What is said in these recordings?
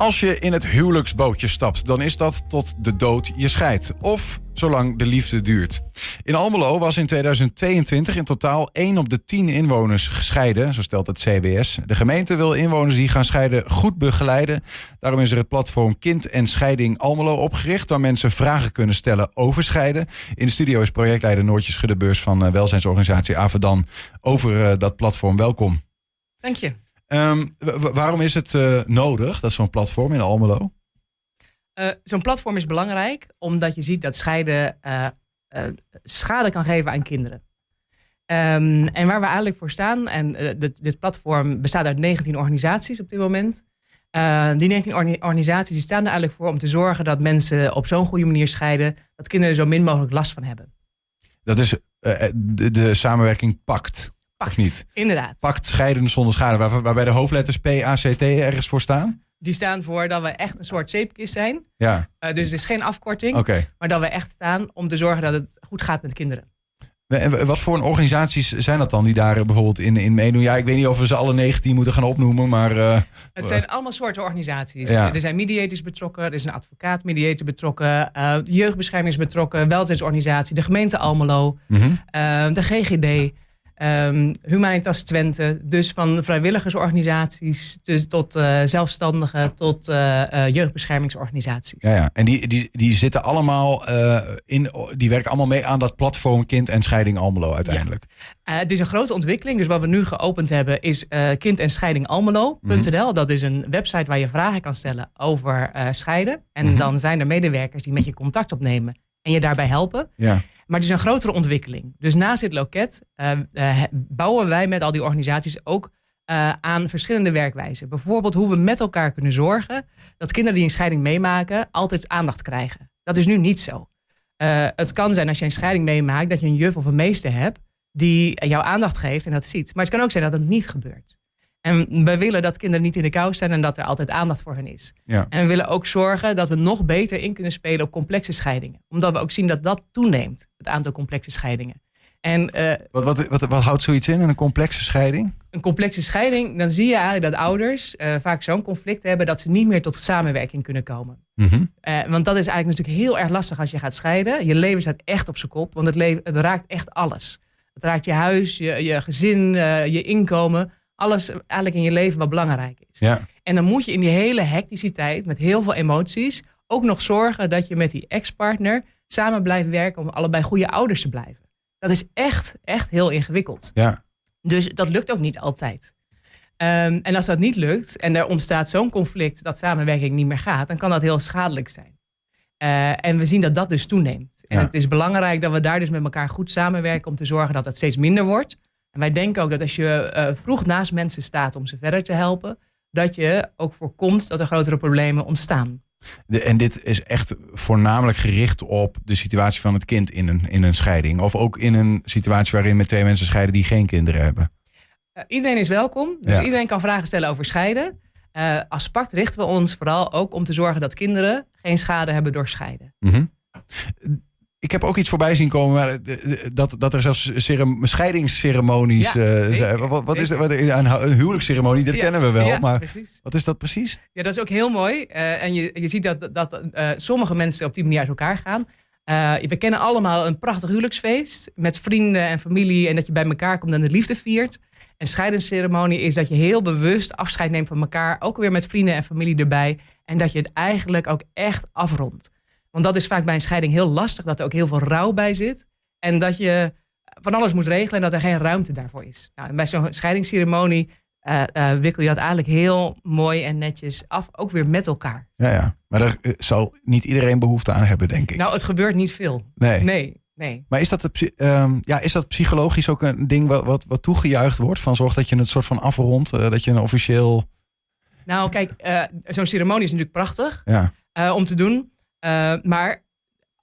Als je in het huwelijksbootje stapt, dan is dat tot de dood je scheidt. Of zolang de liefde duurt. In Almelo was in 2022 in totaal 1 op de 10 inwoners gescheiden, zo stelt het CBS. De gemeente wil inwoners die gaan scheiden goed begeleiden. Daarom is er het platform Kind en Scheiding Almelo opgericht, waar mensen vragen kunnen stellen over scheiden. In de studio is projectleider Noortje Schuddebeurs van uh, welzijnsorganisatie Avedan over uh, dat platform. Welkom. Dank je. Um, waarom is het uh, nodig, dat zo'n platform in Almelo? Uh, zo'n platform is belangrijk omdat je ziet dat scheiden uh, schade kan geven aan kinderen. Um, en waar we eigenlijk voor staan, en dit, dit, platform bestaat uit 19 organisaties op dit moment. die 19 organisaties die staan er eigenlijk voor om te zorgen dat mensen op zo'n goede manier scheiden, dat kinderen er zo min mogelijk last van hebben. Dat is de, de samenwerking pakt. Pakt, of niet? Inderdaad. Pakt scheiden zonder schade, waar, waarbij de hoofdletters P, A, C, T ergens voor staan? Die staan voor dat we echt een soort zeepkist zijn. Ja. Uh, dus het is geen afkorting, okay. maar dat we echt staan om te zorgen dat het goed gaat met kinderen. En wat voor organisaties zijn dat dan die daar bijvoorbeeld in, in meedoen? Ja, ik weet niet of we ze alle 19 moeten gaan opnoemen, maar... Uh, het zijn allemaal soorten organisaties. Ja. Er zijn mediators betrokken, er is een advocaat mediator betrokken, uh, jeugdbescherming is betrokken, welzijnsorganisatie, de gemeente Almelo, mm -hmm. uh, de GGD... Um, Humanitas Twente, dus van vrijwilligersorganisaties dus tot uh, zelfstandigen tot uh, uh, jeugdbeschermingsorganisaties. Ja, ja. en die, die, die zitten allemaal in, die werken allemaal mee aan dat platform Kind en Scheiding Almelo uiteindelijk. Ja. het is een grote ontwikkeling, dus wat we nu geopend hebben is kind en scheiding Almelo.nl. Mm -hmm. Dat is een website waar je vragen kan stellen over scheiden. En mm -hmm. dan zijn er medewerkers die met je contact opnemen en je daarbij helpen. Ja. Maar het is een grotere ontwikkeling. Dus naast dit loket uh, uh, bouwen wij met al die organisaties ook uh, aan verschillende werkwijzen. Bijvoorbeeld hoe we met elkaar kunnen zorgen dat kinderen die een scheiding meemaken altijd aandacht krijgen. Dat is nu niet zo. het kan zijn als je een scheiding meemaakt dat je een juf of een meester hebt die jouw aandacht geeft en dat ziet. Maar het kan ook zijn dat het niet gebeurt. En we willen dat kinderen niet in de kou staan en dat er altijd aandacht voor hen is. Ja. En we willen ook zorgen dat we nog beter in kunnen spelen op complexe scheidingen. Omdat we ook zien dat dat toeneemt, het aantal complexe scheidingen. En, uh, wat, wat, wat, wat, houdt zoiets in, een complexe scheiding? Een complexe scheiding, dan zie je eigenlijk dat ouders uh, vaak zo'n conflict hebben dat ze niet meer tot samenwerking kunnen komen. Mm -hmm. uh, want dat is eigenlijk natuurlijk heel erg lastig als je gaat scheiden. Je leven staat echt op zijn kop, want het, leven, het raakt echt alles. Het raakt je huis, je, je gezin, je inkomen alles eigenlijk in je leven wat belangrijk is. Ja. En dan moet je in die hele hecticiteit met heel veel emoties ook nog zorgen dat je met die ex-partner samen blijft werken om allebei goede ouders te blijven. Dat is echt, echt heel ingewikkeld. Ja. Dus dat lukt ook niet altijd. Um, en als dat niet lukt en er ontstaat zo'n conflict dat samenwerking niet meer gaat, dan kan dat heel schadelijk zijn. Uh, en we zien dat dat dus toeneemt. En Ja. het is belangrijk dat we daar dus met elkaar goed samenwerken om te zorgen dat het steeds minder wordt. En wij denken ook dat als je uh, vroeg naast mensen staat om ze verder te helpen, dat je ook voorkomt dat er grotere problemen ontstaan. De, en dit is echt voornamelijk gericht op de situatie van het kind in een, in een scheiding. Of ook in een situatie waarin met twee mensen scheiden die geen kinderen hebben. Uh, iedereen is welkom. Dus Ja. iedereen kan vragen stellen over scheiden. Uh, als pact richten we ons vooral ook om te zorgen dat kinderen geen schade hebben door scheiden. Mhm. Ik heb ook iets voorbij zien komen maar, de- de- dat, dat er zelfs cerem- scheidingsceremonies Ja, eh, zijn. Wat, wat is dat? Wat- Een, hu- een huwelijksceremonie, dat Ja, kennen we wel. ja, maar precies. wat is dat precies? Ja, dat is ook heel mooi. Eh, en je, je ziet dat, dat eh, sommige mensen op die manier uit elkaar gaan. Eh, we kennen allemaal een prachtig huwelijksfeest met vrienden en familie en dat je bij elkaar komt en de liefde viert. Een scheidingsceremonie is dat je heel bewust afscheid neemt van elkaar, ook weer met vrienden en familie erbij. En dat je het eigenlijk ook echt afrondt. Want dat is vaak bij een scheiding heel lastig, dat er ook heel veel rouw bij zit. En dat je van alles moet regelen en dat er geen ruimte daarvoor is. Nou, en bij zo'n scheidingsceremonie eh, eh, wikkel je dat eigenlijk heel mooi en netjes af, ook weer met elkaar. Ja, ja. Maar daar eh, zal niet iedereen behoefte aan hebben, denk ik. Nou, het gebeurt niet veel. nee. Nee, nee. Maar is dat, de, ehm, ja, is dat psychologisch ook een ding wat, wat, wat toegejuicht wordt? Van zorg dat je het soort van afrondt, dat je een officieel... Nou, kijk, zo'n ceremonie is natuurlijk prachtig Ja, om te doen. Eh, maar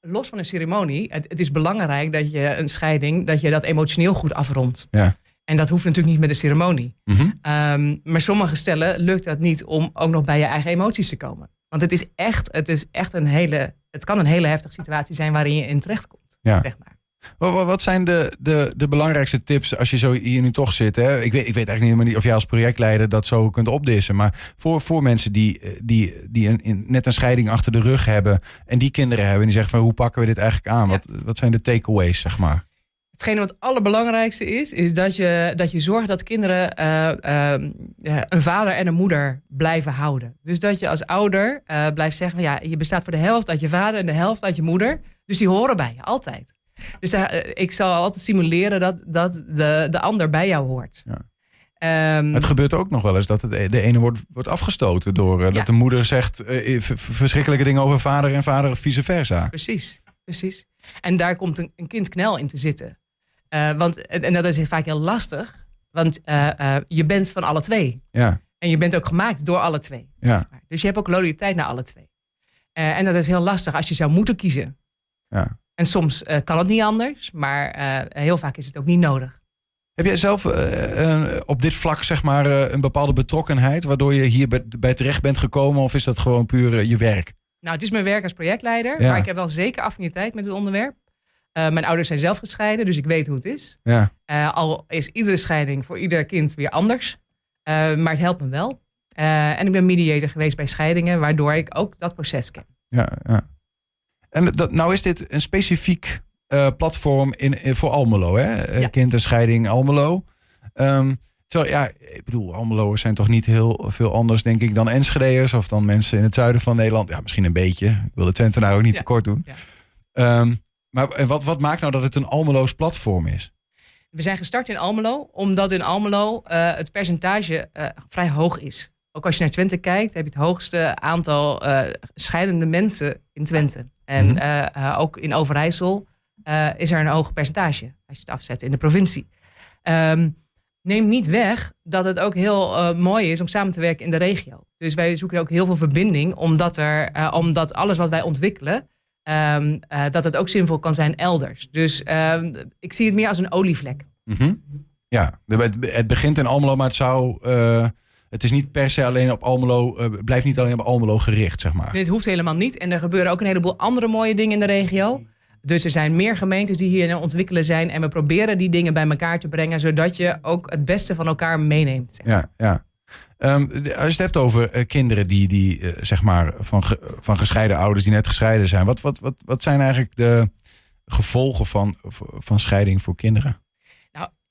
los van een ceremonie, het, het is belangrijk dat je een scheiding, dat je dat emotioneel goed afrondt. ja. En dat hoeft natuurlijk niet met een ceremonie. Ehm, maar sommige stellen lukt dat niet om ook nog bij je eigen emoties te komen. Want het is echt, het is echt een hele, het kan een hele heftige situatie zijn waarin je in terechtkomt. Ja. Zeg maar. Wat, zijn de, de, de belangrijkste tips als je zo hier nu toch zit? Hè? Ik, weet, ik weet eigenlijk niet of jij als projectleider dat zo kunt opdissen. Maar voor, voor mensen die, eh, die, die een, net een scheiding achter de rug hebben en die kinderen hebben en die zeggen van hoe pakken we dit eigenlijk aan? Wat, wat zijn de takeaways, zeg maar? Hetgene wat het allerbelangrijkste is, is dat je, dat je zorgt dat kinderen uh, een vader en een moeder blijven houden. Dus dat je als ouder uh, blijft zeggen: van, ja, je bestaat voor de helft uit je vader en de helft uit je moeder. Dus die horen bij je altijd. Dus ik zal altijd simuleren dat, dat de, de ander bij jou hoort. Ja. Um, het gebeurt ook nog wel eens dat het, de ene wordt, wordt afgestoten door dat de moeder zegt verschrikkelijke dingen over vader en vader vice versa. Precies, precies. En daar komt een, een kind knel in te zitten. Uh, want, en dat is vaak heel lastig, want je bent van alle twee. Ja. En je bent ook gemaakt door alle twee. Ja. Dus je hebt ook loyaliteit naar alle twee. en dat is heel lastig als je zou moeten kiezen. Ja. En soms kan het niet anders, maar heel vaak is het ook niet nodig. Heb jij zelf op dit vlak zeg maar, een bepaalde betrokkenheid waardoor je hier bij, bij, terecht bent gekomen? Of is dat gewoon puur je werk? Nou, het is mijn werk als projectleider, maar ik heb wel zeker affiniteit met het onderwerp. Mijn ouders zijn zelf gescheiden, dus ik weet hoe het is. Ja. Al is iedere scheiding voor ieder kind weer anders. Maar het helpt me wel. en ik ben mediator geweest bij scheidingen, waardoor ik ook dat proces ken. Ja, ja. En dat, nou is dit een specifiek platform in, in, voor Almelo, hè? Ja. Kind en scheiding Almelo. Um, terwijl, ja, ik bedoel, Almeloers zijn toch niet heel veel anders, denk ik, dan Enschede'ers of dan mensen in het zuiden van Nederland. Ja, misschien een beetje. Ik wil de Twente nou ook niet ja. tekort doen. Ja. Um, maar wat, wat maakt nou dat het een Almeloos platform is? We zijn gestart in Almelo, omdat in Almelo uh, het percentage uh, vrij hoog is. Ook als je naar Twente kijkt, heb je het hoogste aantal scheidende mensen in Twente. En mm -hmm. ook in Overijssel is er een hoog percentage, als je het afzet in de provincie. Um, neemt niet weg dat het ook heel mooi is om samen te werken in de regio. Dus wij zoeken ook heel veel verbinding, omdat, er, omdat alles wat wij ontwikkelen Um, uh, dat het ook zinvol kan zijn elders. Dus um, ik zie het meer als een olievlek. Mm -hmm. Ja, het begint in Almelo, maar het zou. Het is niet per se alleen op Almelo, uh, blijft niet alleen op Almelo gericht, zeg maar. Dit hoeft helemaal niet. En er gebeuren ook een heleboel andere mooie dingen in de regio. Dus er zijn meer gemeentes die hier aan ontwikkelen zijn. En we proberen die dingen bij elkaar te brengen, zodat je ook het beste van elkaar meeneemt. Zeg. Ja, ja. Um, als je het hebt over uh, kinderen die, die uh, zeg maar van, ge, van gescheiden ouders die net gescheiden zijn. Wat, wat, wat, wat zijn eigenlijk de gevolgen van, van scheiding voor kinderen?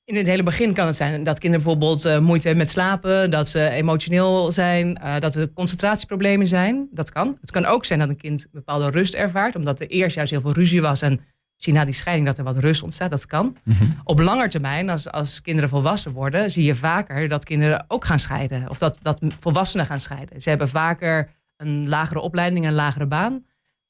In het hele begin kan het zijn dat kinderen bijvoorbeeld uh, moeite hebben met slapen, dat ze emotioneel zijn, dat er concentratieproblemen zijn. Dat kan. Het kan ook zijn dat een kind bepaalde rust ervaart, omdat er eerst juist heel veel ruzie was en zie na die scheiding dat er wat rust ontstaat. Dat kan. Mhm. Op lange termijn, als, als kinderen volwassen worden, zie je vaker dat kinderen ook gaan scheiden. Of dat, dat volwassenen gaan scheiden. Ze hebben vaker een lagere opleiding, een lagere baan.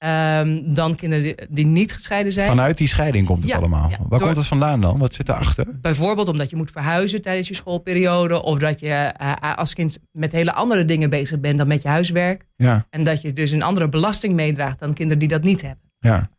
Um, dan kinderen die, niet gescheiden zijn. Vanuit die scheiding komt het allemaal. Waar komt het vandaan dan? Wat zit erachter? Bijvoorbeeld omdat je moet verhuizen tijdens je schoolperiode. Of dat je uh, als kind met hele andere dingen bezig bent dan met je huiswerk. Ja. En dat je dus een andere belasting meedraagt dan kinderen die dat niet hebben. Ja.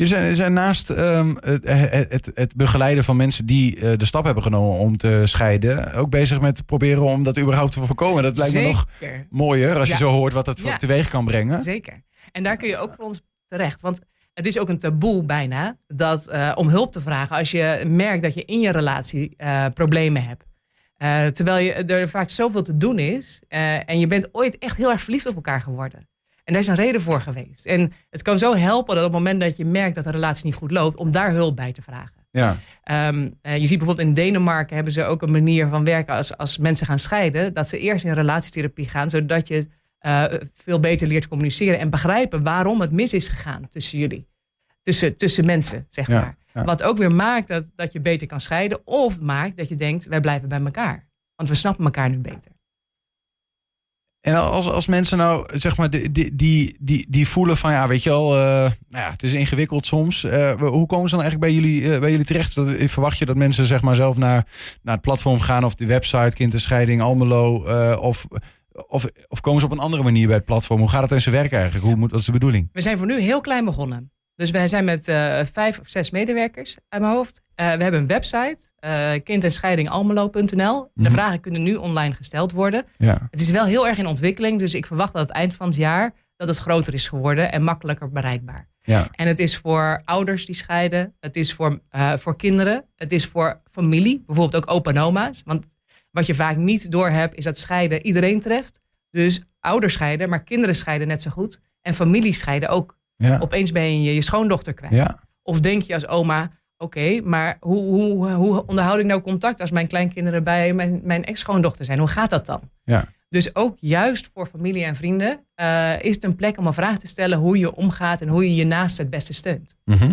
Je zijn, zijn naast um, het, het, het, begeleiden van mensen die uh, de stap hebben genomen om te scheiden, ook bezig met proberen om dat überhaupt te voorkomen. Dat lijkt me nog mooier als je zo hoort wat dat ja. teweeg kan brengen. Zeker. En daar kun je ook voor ons terecht. Want het is ook een taboe bijna dat, uh, om hulp te vragen als je merkt dat je in je relatie uh, problemen hebt. terwijl je, er vaak zoveel te doen is en je bent ooit echt heel erg verliefd op elkaar geworden. En daar is een reden voor geweest. En het kan zo helpen dat op het moment dat je merkt dat de relatie niet goed loopt, om daar hulp bij te vragen. Ja. Um, uh, je ziet bijvoorbeeld in Denemarken hebben ze ook een manier van werken als, als mensen gaan scheiden, dat ze eerst in relatietherapie gaan, zodat je uh, veel beter leert communiceren en begrijpen waarom het mis is gegaan tussen jullie. Tussen, tussen mensen, zeg maar. Ja. Wat ook weer maakt dat, dat je beter kan scheiden, of maakt dat je denkt, wij blijven bij elkaar. Want we snappen elkaar nu beter. En als, als mensen nou, zeg maar, die, die, die, die voelen van, ja, weet je wel, uh, nou ja, het is ingewikkeld soms. Uh, hoe komen ze dan eigenlijk bij jullie, uh, bij jullie terecht? Verwacht je dat mensen, zeg maar, zelf naar, naar het platform gaan of de website, Kinderscheiding, Almelo, of, of, of komen ze op een andere manier bij het platform? Hoe gaat het in zijn werk eigenlijk? Hoe moet, wat is de bedoeling? We zijn voor nu heel klein begonnen. Dus wij zijn met uh, vijf of zes medewerkers uit mijn hoofd. Uh, we hebben een website, uh, kind en scheidingalmelo.nl. De mhm. vragen kunnen nu online gesteld worden. Ja. Het is wel heel erg in ontwikkeling, dus ik verwacht dat het eind van het jaar dat het groter is geworden en makkelijker bereikbaar. Ja. En het is voor ouders die scheiden, het is voor, eh, voor kinderen, het is voor familie, bijvoorbeeld ook opa en oma's. Want wat je vaak niet doorhebt, is dat scheiden iedereen treft. Dus ouders scheiden, maar kinderen scheiden net zo goed. En familie scheiden ook. Ja. Opeens ben je je schoondochter kwijt. Ja. Of denk je als oma, oké, maar hoe, hoe, hoe onderhoud ik nou contact als mijn kleinkinderen bij mijn, mijn ex-schoondochter zijn? Hoe gaat dat dan? Ja. Dus ook juist voor familie en vrienden eh, is het een plek om een vraag te stellen hoe je omgaat en hoe je je naast het beste steunt. Mhm.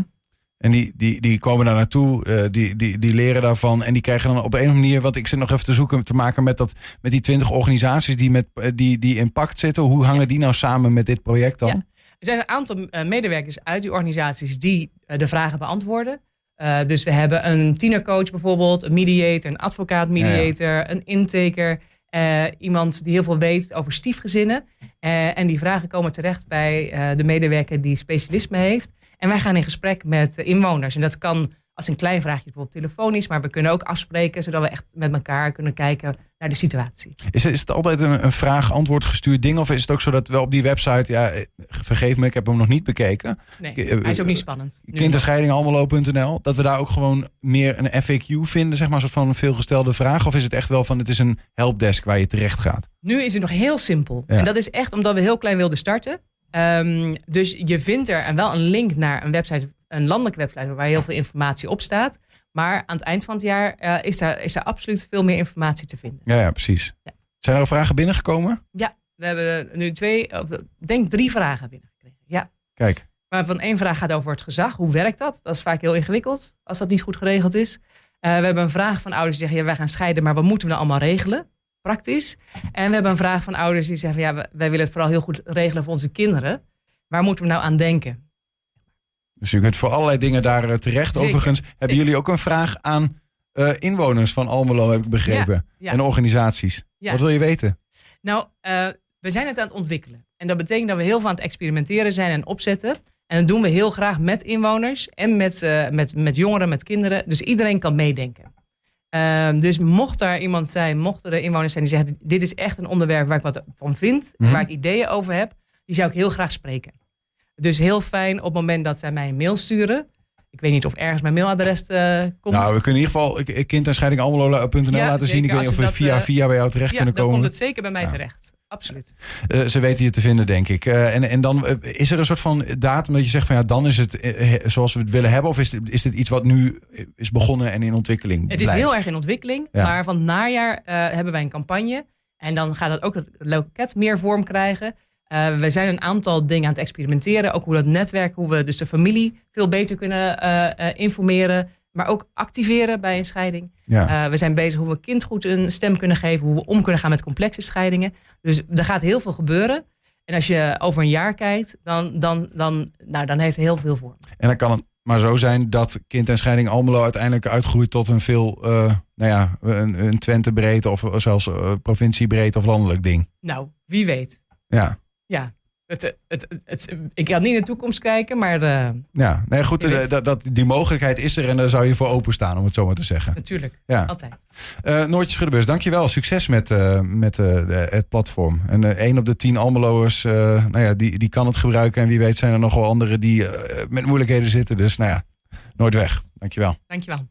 En die, die, die komen daar naartoe, eh, die, die, die leren daarvan. En die krijgen dan op een of andere manier, wat ik zit nog even te zoeken, te maken met, dat, met die twintig organisaties die, met, eh, die, die in pact zitten. Hoe hangen die nou samen met dit project dan? Ja. Er zijn een aantal eh, medewerkers uit die organisaties die eh, de vragen beantwoorden. Eh, dus we hebben een tienercoach bijvoorbeeld, een mediator, een advocaat mediator, een intaker. eh, iemand die heel veel weet over stiefgezinnen. En die vragen komen terecht bij de medewerker die specialisme heeft. En wij gaan in gesprek met inwoners. En dat kan als een klein vraagje bijvoorbeeld telefonisch. Maar we kunnen ook afspreken, zodat we echt met elkaar kunnen kijken naar de situatie. Is, het- is het altijd een, een vraag-antwoord gestuurd ding? Of is het ook zo dat we op die website, ja, eh, vergeef me, ik heb hem nog niet bekeken. Nee, Eh, hij is ook niet spannend. Nu Kind en scheiding almelo.nl. Dat we daar ook gewoon meer een FAQ vinden, zeg maar, een soort van veelgestelde vraag. Of is het echt wel van, het is een helpdesk waar je terecht gaat? Nu is het nog heel simpel. Ja. En dat is echt omdat we heel klein wilden starten. Ehm, dus je vindt er en wel een link naar een website, een landelijke website waar heel veel informatie op staat. Maar aan het eind van het jaar eh, is, daar, is daar absoluut veel meer informatie te vinden. Ja, ja, precies. Ja. Zijn er al vragen binnengekomen? We hebben nu twee, of, denk drie vragen binnengekregen. Ja. Kijk. Maar van één vraag gaat over het gezag. Hoe werkt dat? Dat is vaak heel ingewikkeld als dat niet goed geregeld is. Eh, we hebben een vraag van ouders die zeggen: ja, wij gaan scheiden, maar wat moeten we nou allemaal regelen? Praktisch. En we hebben een vraag van ouders die zeggen: ja, wij willen het vooral heel goed regelen voor onze kinderen. Waar moeten we nou aan denken? Dus u kunt voor allerlei dingen daar eh, terecht. Zeker, Overigens hebben jullie ook een vraag aan eh, inwoners van Almelo, heb ik begrepen. ja. En organisaties. Ja. Wat wil je weten? Nou, eh, we zijn het aan het ontwikkelen. En dat betekent dat we heel veel aan het experimenteren zijn en opzetten. En dat doen we heel graag met inwoners en met, met, met jongeren, met kinderen. Dus iedereen kan meedenken. Ehm, dus mocht er iemand zijn, mochten er inwoners zijn die zeggen: Dit is echt een onderwerp waar ik wat van vind, Mhm. waar ik ideeën over heb, die zou ik heel graag spreken. Dus heel fijn op het moment dat zij mij een mail sturen. Ik weet niet of ergens mijn mailadres eh, komt. Nou, we kunnen in ieder geval kind en scheiding almelo.nl Ja, laten zien. Ik weet niet of we via, eh, via bij jou terecht ja, kunnen dan komen. komt het zeker bij mij Ja. terecht. Absoluut. Eh, ze weten je te vinden, denk ik. En, en dan is er een soort van datum dat je zegt van ja, dan is het zoals we het willen hebben. Of is dit, is dit iets wat nu is begonnen en in ontwikkeling Het is blijft? heel erg in ontwikkeling. Ja. Maar van het najaar hebben wij een campagne. En dan gaat dat ook het loket meer vorm krijgen. Eh, we zijn een aantal dingen aan het experimenteren. Ook hoe dat netwerk, hoe we dus de familie veel beter kunnen eh, eh, informeren. Maar ook activeren bij een scheiding. Ja. We zijn bezig hoe we kind goed een stem kunnen geven. Hoe we om kunnen gaan met complexe scheidingen. Dus er gaat heel veel gebeuren. En als je over een jaar kijkt, dan, dan, dan, nou, dan heeft het heel veel vorm. En dan kan het maar zo zijn dat kind en scheiding Almelo uiteindelijk uitgroeit tot een veel, nou ja, een, een Twente breed of zelfs provincie breed of landelijk ding. Nou, wie weet. Ja. Ja, het, het, het, het, ik kan niet in de toekomst kijken, maar uh, ja, nee, goed, weet. dat, dat, die mogelijkheid is er en daar zou je voor openstaan, om het zo maar te zeggen. natuurlijk, Ja. altijd. Eh Noortje Schuddebus, dankjewel. Succes met, eh, met eh, de- het platform. En eh één op de tien Almeloers, eh, nou ja, die, die kan het gebruiken. En wie weet zijn er nog wel anderen die eh, met moeilijkheden zitten. Dus nou ja, nooit weg. Dankjewel. Dankjewel.